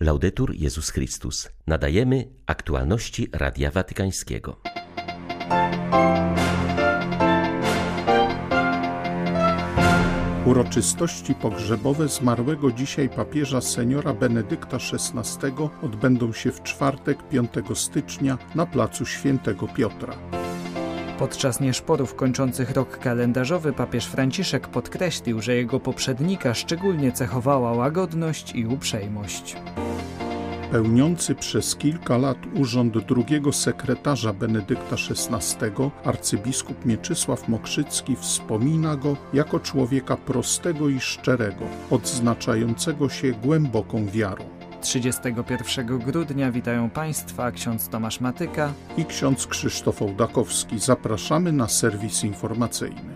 Laudetur Jezus Chrystus. Nadajemy aktualności Radia Watykańskiego. Uroczystości pogrzebowe zmarłego dzisiaj papieża seniora Benedykta XVI odbędą się w czwartek 5 stycznia na placu Świętego Piotra. Podczas nieszporów kończących rok kalendarzowy papież Franciszek podkreślił, że jego poprzednika szczególnie cechowała łagodność i uprzejmość. Pełniący przez kilka lat urząd drugiego sekretarza Benedykta XVI, arcybiskup Mieczysław Mokrzycki wspomina go jako człowieka prostego i szczerego, odznaczającego się głęboką wiarą. 31 grudnia witają Państwa ksiądz Tomasz Matyka i ksiądz Krzysztof Ołdakowski. Zapraszamy na serwis informacyjny.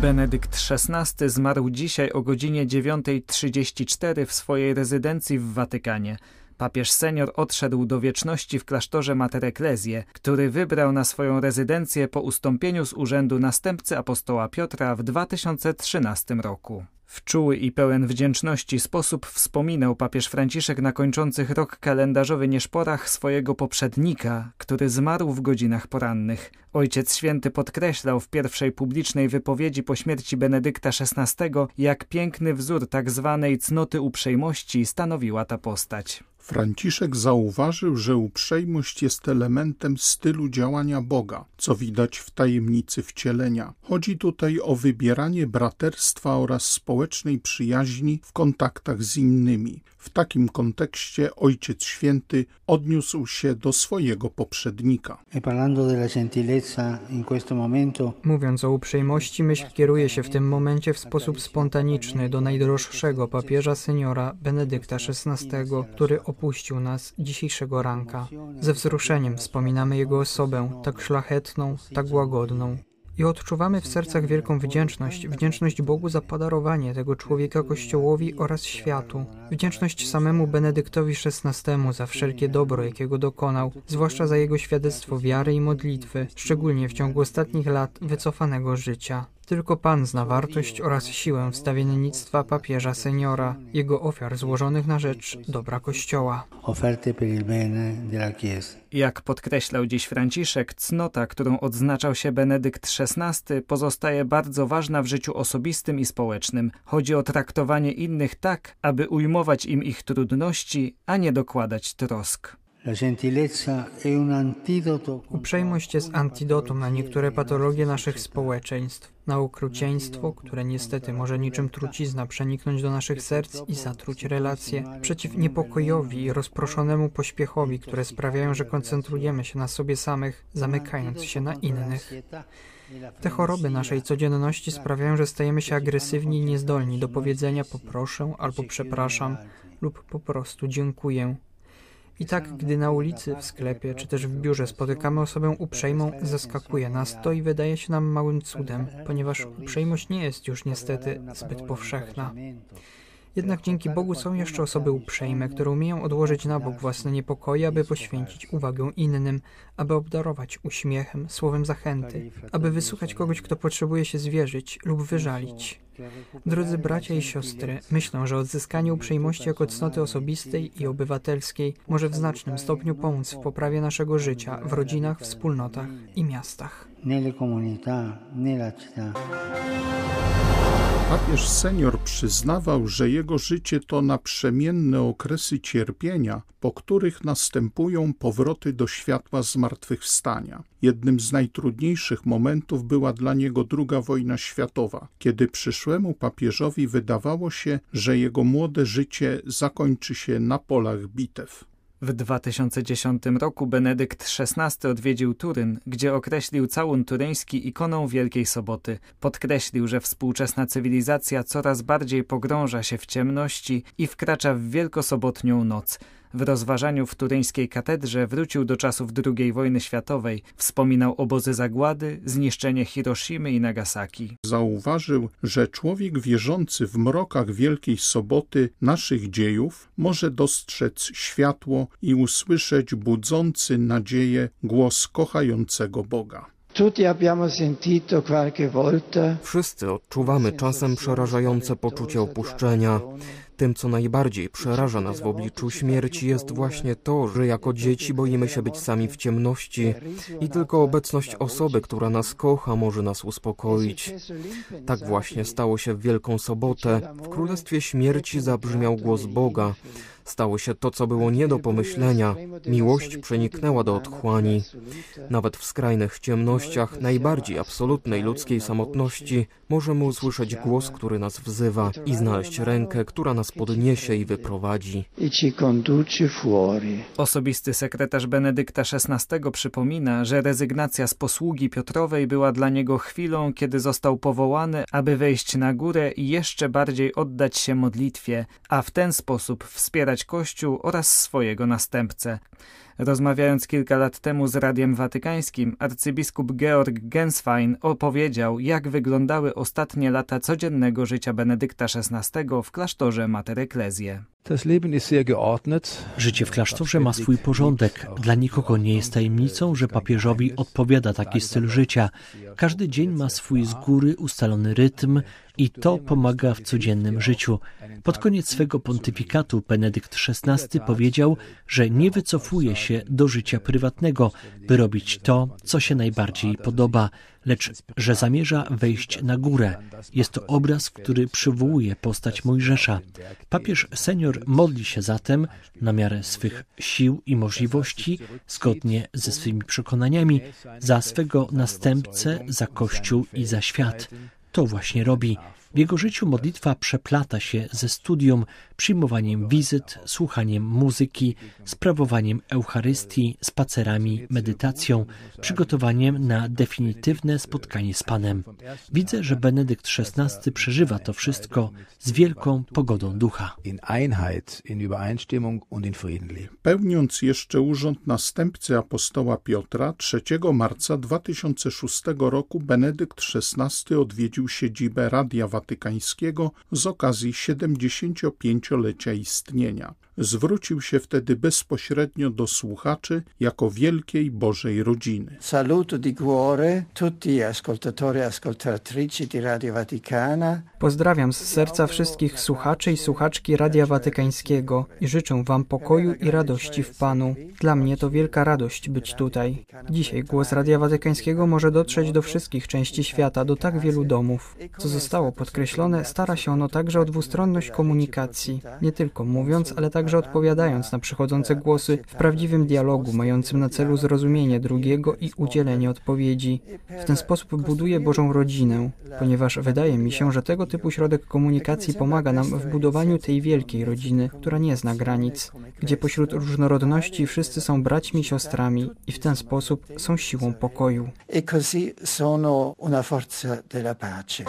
Benedykt XVI zmarł dzisiaj o godzinie 9.34 w swojej rezydencji w Watykanie. Papież senior odszedł do wieczności w klasztorze Mater Ecclesiae, który wybrał na swoją rezydencję po ustąpieniu z urzędu następcy apostoła Piotra w 2013 roku. W czuły i pełen wdzięczności sposób wspominał papież Franciszek na kończących rok kalendarzowy nieszporach swojego poprzednika, który zmarł w godzinach porannych. Ojciec Święty podkreślał w pierwszej publicznej wypowiedzi po śmierci Benedykta XVI, jak piękny wzór tak zwanej cnoty uprzejmości stanowiła ta postać. Franciszek zauważył, że uprzejmość jest elementem stylu działania Boga, co widać w tajemnicy wcielenia. Chodzi tutaj o wybieranie braterstwa oraz społecznej przyjaźni w kontaktach z innymi. W takim kontekście Ojciec Święty odniósł się do swojego poprzednika. Mówiąc o uprzejmości, myśl kieruje się w tym momencie w sposób spontaniczny do najdroższego papieża seniora Benedykta XVI, który opuścił nas dzisiejszego ranka. Ze wzruszeniem wspominamy jego osobę, tak szlachetną, tak łagodną. I odczuwamy w sercach wielką wdzięczność, wdzięczność Bogu za podarowanie tego człowieka Kościołowi oraz światu, wdzięczność samemu Benedyktowi XVI za wszelkie dobro, jakiego dokonał, zwłaszcza za jego świadectwo wiary i modlitwy, szczególnie w ciągu ostatnich lat wycofanego życia. Tylko Pan zna wartość oraz siłę wstawiennictwa papieża seniora, jego ofiar złożonych na rzecz dobra Kościoła. Jak podkreślał dziś Franciszek, cnota, którą odznaczał się Benedykt XVI, pozostaje bardzo ważna w życiu osobistym i społecznym. Chodzi o traktowanie innych tak, aby ujmować im ich trudności, a nie dokładać trosk. Uprzejmość jest antidotum na niektóre patologie naszych społeczeństw, na okrucieństwo, które niestety może niczym trucizna przeniknąć do naszych serc i zatruć relacje, przeciw niepokojowi i rozproszonemu pośpiechowi, które sprawiają, że koncentrujemy się na sobie samych, zamykając się na innych. Te choroby naszej codzienności sprawiają, że stajemy się agresywni i niezdolni do powiedzenia poproszę albo przepraszam lub po prostu dziękuję. I tak, gdy na ulicy, w sklepie czy też w biurze spotykamy osobę uprzejmą, zaskakuje nas to i wydaje się nam małym cudem, ponieważ uprzejmość nie jest już niestety zbyt powszechna. Jednak dzięki Bogu są jeszcze osoby uprzejme, które umieją odłożyć na bok własne niepokoje, aby poświęcić uwagę innym, aby obdarować uśmiechem, słowem zachęty, aby wysłuchać kogoś, kto potrzebuje się zwierzyć lub wyżalić. Drodzy bracia i siostry, myślę, że odzyskanie uprzejmości jako cnoty osobistej i obywatelskiej może w znacznym stopniu pomóc w poprawie naszego życia w rodzinach, wspólnotach i miastach. Nelle comunità, nella città. Papież senior przyznawał, że jego życie to naprzemienne okresy cierpienia, po których następują powroty do światła zmartwychwstania. Jednym z najtrudniejszych momentów była dla niego II wojna światowa, kiedy przyszłemu papieżowi wydawało się, że jego młode życie zakończy się na polach bitew. W 2010 roku Benedykt XVI odwiedził Turyn, gdzie określił całun turyński ikoną Wielkiej Soboty. Podkreślił, że współczesna cywilizacja coraz bardziej pogrąża się w ciemności i wkracza w wielkosobotnią noc. W rozważaniu w turyńskiej katedrze wrócił do czasów II wojny światowej. Wspominał obozy zagłady, zniszczenie Hiroshimy i Nagasaki. Zauważył, że człowiek wierzący w mrokach Wielkiej Soboty naszych dziejów może dostrzec światło i usłyszeć budzący nadzieję głos kochającego Boga. Wszyscy odczuwamy czasem przerażające poczucie opuszczenia. Tym, co najbardziej przeraża nas w obliczu śmierci, jest właśnie to, że jako dzieci boimy się być sami w ciemności i tylko obecność osoby, która nas kocha, może nas uspokoić. Tak właśnie stało się w Wielką Sobotę. W Królestwie Śmierci zabrzmiał głos Boga. Stało się to, co było nie do pomyślenia. Miłość przeniknęła do otchłani. Nawet w skrajnych ciemnościach, najbardziej absolutnej ludzkiej samotności, możemy usłyszeć głos, który nas wzywa i znaleźć rękę, która nas podniesie i wyprowadzi. Osobisty sekretarz Benedykta XVI przypomina, że rezygnacja z posługi Piotrowej była dla niego chwilą, kiedy został powołany, aby wejść na górę i jeszcze bardziej oddać się modlitwie, a w ten sposób wspierać Kościół oraz swojego następcę. Rozmawiając kilka lat temu z Radiem Watykańskim, arcybiskup Georg Genswein opowiedział, jak wyglądały ostatnie lata codziennego życia Benedykta XVI w klasztorze Mater Ecclesiae. Życie w klasztorze ma swój porządek. Dla nikogo nie jest tajemnicą, że papieżowi odpowiada taki styl życia. Każdy dzień ma swój z góry ustalony rytm i to pomaga w codziennym życiu. Pod koniec swego pontyfikatu Benedykt XVI powiedział, że nie wycofuje się do życia prywatnego, by robić to, co się najbardziej podoba, lecz że zamierza wejść na górę. Jest to obraz, który przywołuje postać Mojżesza. Papież senior modli się zatem na miarę swych sił i możliwości, zgodnie ze swymi przekonaniami, za swego następcę, za Kościół i za świat. To właśnie robi. W jego życiu modlitwa przeplata się ze studium, przyjmowaniem wizyt, słuchaniem muzyki, sprawowaniem Eucharystii, spacerami, medytacją, przygotowaniem na definitywne spotkanie z Panem. Widzę, że Benedykt XVI przeżywa to wszystko z wielką pogodą ducha. Pełniąc jeszcze urząd następcy apostoła Piotra, 3 marca 2006 roku Benedykt XVI odwiedził siedzibę Radia Watykańskiego z okazji 75-lecia istnienia. Zwrócił się wtedy bezpośrednio do słuchaczy jako wielkiej Bożej rodziny. Saluto di cuore tutti ascoltatori e ascoltatrici di Radio Vaticana. Pozdrawiam z serca wszystkich słuchaczy i słuchaczki Radia Watykańskiego i życzę Wam pokoju i radości w Panu. Dla mnie to wielka radość być tutaj. Dzisiaj głos Radia Watykańskiego może dotrzeć do wszystkich części świata, do tak wielu domów. Co zostało podkreślone, stara się ono także o dwustronność komunikacji, nie tylko mówiąc, ale także odpowiadając na przychodzące głosy w prawdziwym dialogu, mającym na celu zrozumienie drugiego i udzielenie odpowiedzi. W ten sposób buduje Bożą rodzinę, ponieważ wydaje mi się, że tego typu środek komunikacji pomaga nam w budowaniu tej wielkiej rodziny, która nie zna granic, gdzie pośród różnorodności wszyscy są braćmi siostrami i w ten sposób są siłą pokoju. E così sono una forza della pace.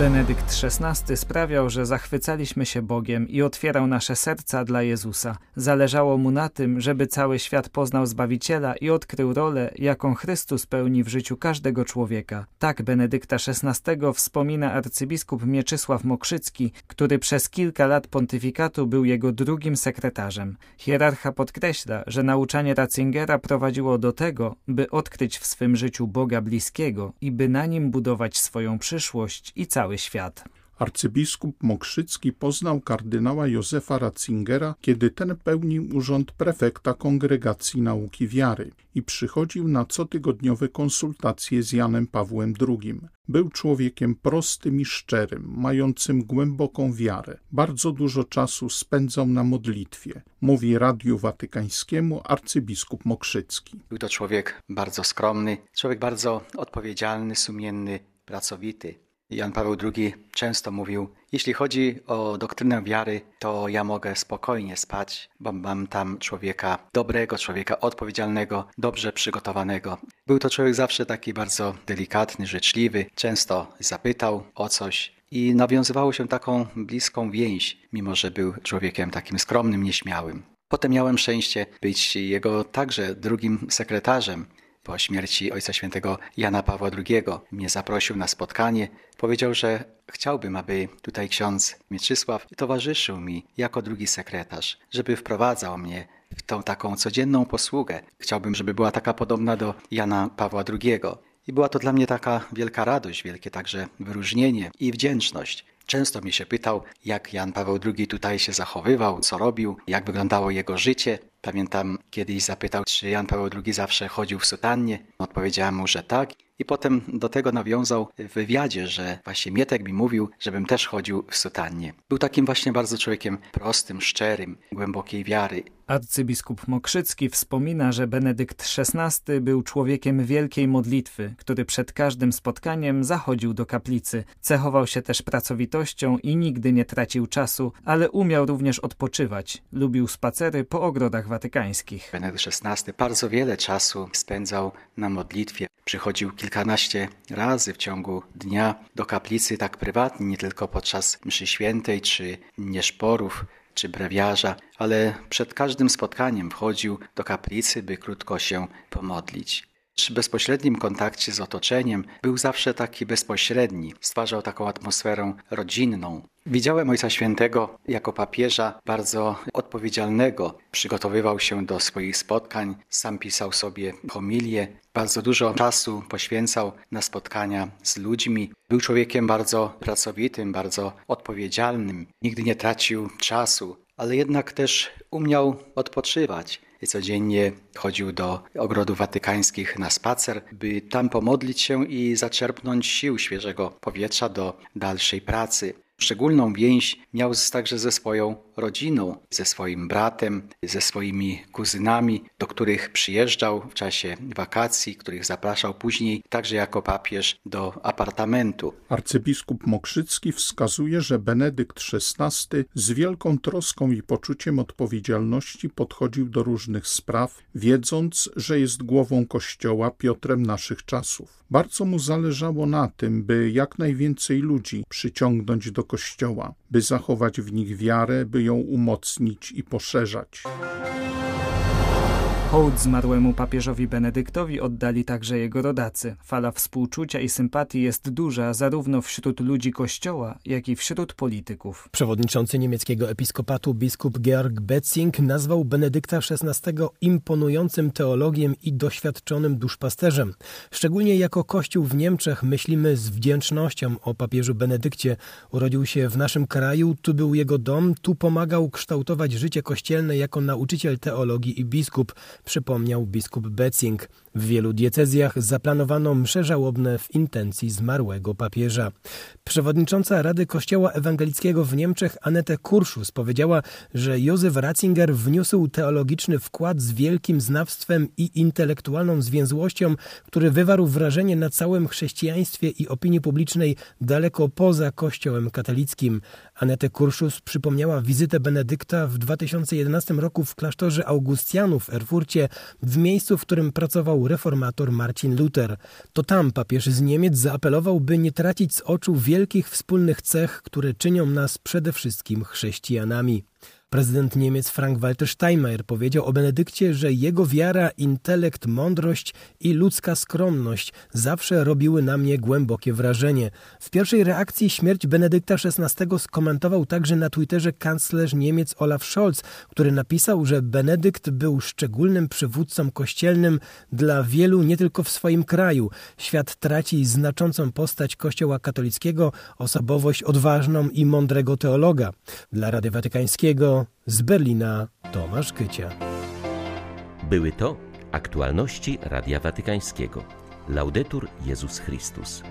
Benedykt XVI sprawiał, że zachwycaliśmy się Bogiem i otwierał nasze serca dla Jezusa. Zależało mu na tym, żeby cały świat poznał Zbawiciela i odkrył rolę, jaką Chrystus pełni w życiu każdego człowieka. Tak Benedykta XVI wspomina arcybiskup Mieczysław Mokrzycki, który przez kilka lat pontyfikatu był jego drugim sekretarzem. Hierarcha podkreśla, że nauczanie Ratzingera prowadziło do tego, by odkryć w swym życiu Boga bliskiego i by na nim budować swoją przyszłość i cały cały świat. Arcybiskup Mokrzycki poznał kardynała Józefa Ratzingera, kiedy ten pełnił urząd prefekta Kongregacji Nauki Wiary i przychodził na cotygodniowe konsultacje z Janem Pawłem II. Był człowiekiem prostym i szczerym, mającym głęboką wiarę. Bardzo dużo czasu spędzał na modlitwie, mówi Radiu Watykańskiemu arcybiskup Mokrzycki. Był to człowiek bardzo skromny, człowiek bardzo odpowiedzialny, sumienny, pracowity Jan Paweł II często mówił: Jeśli chodzi o doktrynę wiary, to ja mogę spokojnie spać, bo mam tam człowieka dobrego, człowieka odpowiedzialnego, dobrze przygotowanego. Był to człowiek zawsze taki bardzo delikatny, życzliwy, często zapytał o coś i nawiązywało się taką bliską więź, mimo że był człowiekiem takim skromnym, nieśmiałym. Potem miałem szczęście być jego także drugim sekretarzem po śmierci Ojca Świętego Jana Pawła II mnie zaprosił na spotkanie. Powiedział, że chciałbym, aby tutaj ksiądz Mieczysław towarzyszył mi jako drugi sekretarz, żeby wprowadzał mnie w tą taką codzienną posługę. Chciałbym, żeby była taka podobna do Jana Pawła II. I była to dla mnie taka wielka radość, wielkie także wyróżnienie i wdzięczność. Często mnie się pytał, jak Jan Paweł II tutaj się zachowywał, co robił, jak wyglądało jego życie. Pamiętam kiedyś zapytał, czy Jan Paweł II zawsze chodził w sutannie. Odpowiedziałem mu, że tak. I potem do tego nawiązał w wywiadzie, że właśnie Mietek mi mówił, żebym też chodził w sutannie. Był takim właśnie bardzo człowiekiem prostym, szczerym, głębokiej wiary. Arcybiskup Mokrzycki wspomina, że Benedykt XVI był człowiekiem wielkiej modlitwy, który przed każdym spotkaniem zachodził do kaplicy. Cechował się też pracowitością i nigdy nie tracił czasu, ale umiał również odpoczywać. Lubił spacery po ogrodach watykańskich. Benedykt XVI bardzo wiele czasu spędzał na modlitwie. Przychodził kilkanaście razy w ciągu dnia do kaplicy tak prywatnie, nie tylko podczas mszy świętej czy nieszporów czy brewiarza, ale przed każdym spotkaniem wchodził do kaplicy, by krótko się pomodlić. Przy bezpośrednim kontakcie z otoczeniem był zawsze taki bezpośredni, stwarzał taką atmosferę rodzinną. Widziałem Ojca Świętego jako papieża bardzo odpowiedzialnego. Przygotowywał się do swoich spotkań, sam pisał sobie homilię, bardzo dużo czasu poświęcał na spotkania z ludźmi. Był człowiekiem bardzo pracowitym, bardzo odpowiedzialnym. Nigdy nie tracił czasu, ale jednak też umiał odpoczywać. Codziennie chodził do ogrodów watykańskich na spacer, by tam pomodlić się i zaczerpnąć sił świeżego powietrza do dalszej pracy. Szczególną więź miał także ze swoją rodziną, ze swoim bratem, ze swoimi kuzynami, do których przyjeżdżał w czasie wakacji, których zapraszał później także jako papież do apartamentu. Arcybiskup Mokrzycki wskazuje, że Benedykt XVI z wielką troską i poczuciem odpowiedzialności podchodził do różnych spraw, wiedząc, że jest głową Kościoła Piotrem naszych czasów. Bardzo mu zależało na tym, by jak najwięcej ludzi przyciągnąć do Kościoła, by zachować w nich wiarę, by ją umocnić i poszerzać. Hołd zmarłemu papieżowi Benedyktowi oddali także jego rodacy. Fala współczucia i sympatii jest duża zarówno wśród ludzi Kościoła, jak i wśród polityków. Przewodniczący niemieckiego episkopatu biskup Georg Betzing nazwał Benedykta XVI imponującym teologiem i doświadczonym duszpasterzem. Szczególnie jako Kościół w Niemczech myślimy z wdzięcznością o papieżu Benedykcie. Urodził się w naszym kraju, tu był jego dom, tu pomagał kształtować życie kościelne jako nauczyciel teologii i biskup przypomniał biskup Betzing. W wielu diecezjach zaplanowano msze żałobne w intencji zmarłego papieża. Przewodnicząca Rady Kościoła Ewangelickiego w Niemczech Annette Kurschus powiedziała, że Józef Ratzinger wniósł teologiczny wkład z wielkim znawstwem i intelektualną zwięzłością, który wywarł wrażenie na całym chrześcijaństwie i opinii publicznej daleko poza Kościołem katolickim. Annette Kurschus przypomniała wizytę Benedykta w 2011 roku w klasztorze Augustianów w Erfurcie, w miejscu, w którym pracował reformator Marcin Luther. To tam papież z Niemiec zaapelował, by nie tracić z oczu wielkich wspólnych cech, które czynią nas przede wszystkim chrześcijanami. Prezydent Niemiec Frank-Walter Steinmeier powiedział o Benedykcie, że jego wiara, intelekt, mądrość i ludzka skromność zawsze robiły na mnie głębokie wrażenie. W pierwszej reakcji śmierć Benedykta XVI skomentował także na Twitterze kanclerz Niemiec Olaf Scholz, który napisał, że Benedykt był szczególnym przywódcą kościelnym dla wielu nie tylko w swoim kraju. Świat traci znaczącą postać Kościoła katolickiego, osobowość odważną i mądrego teologa. Dla Rady Watykańskiego z Berlina Tomasz Kycia. Były to aktualności Radia Watykańskiego. Laudetur Jezus Chrystus.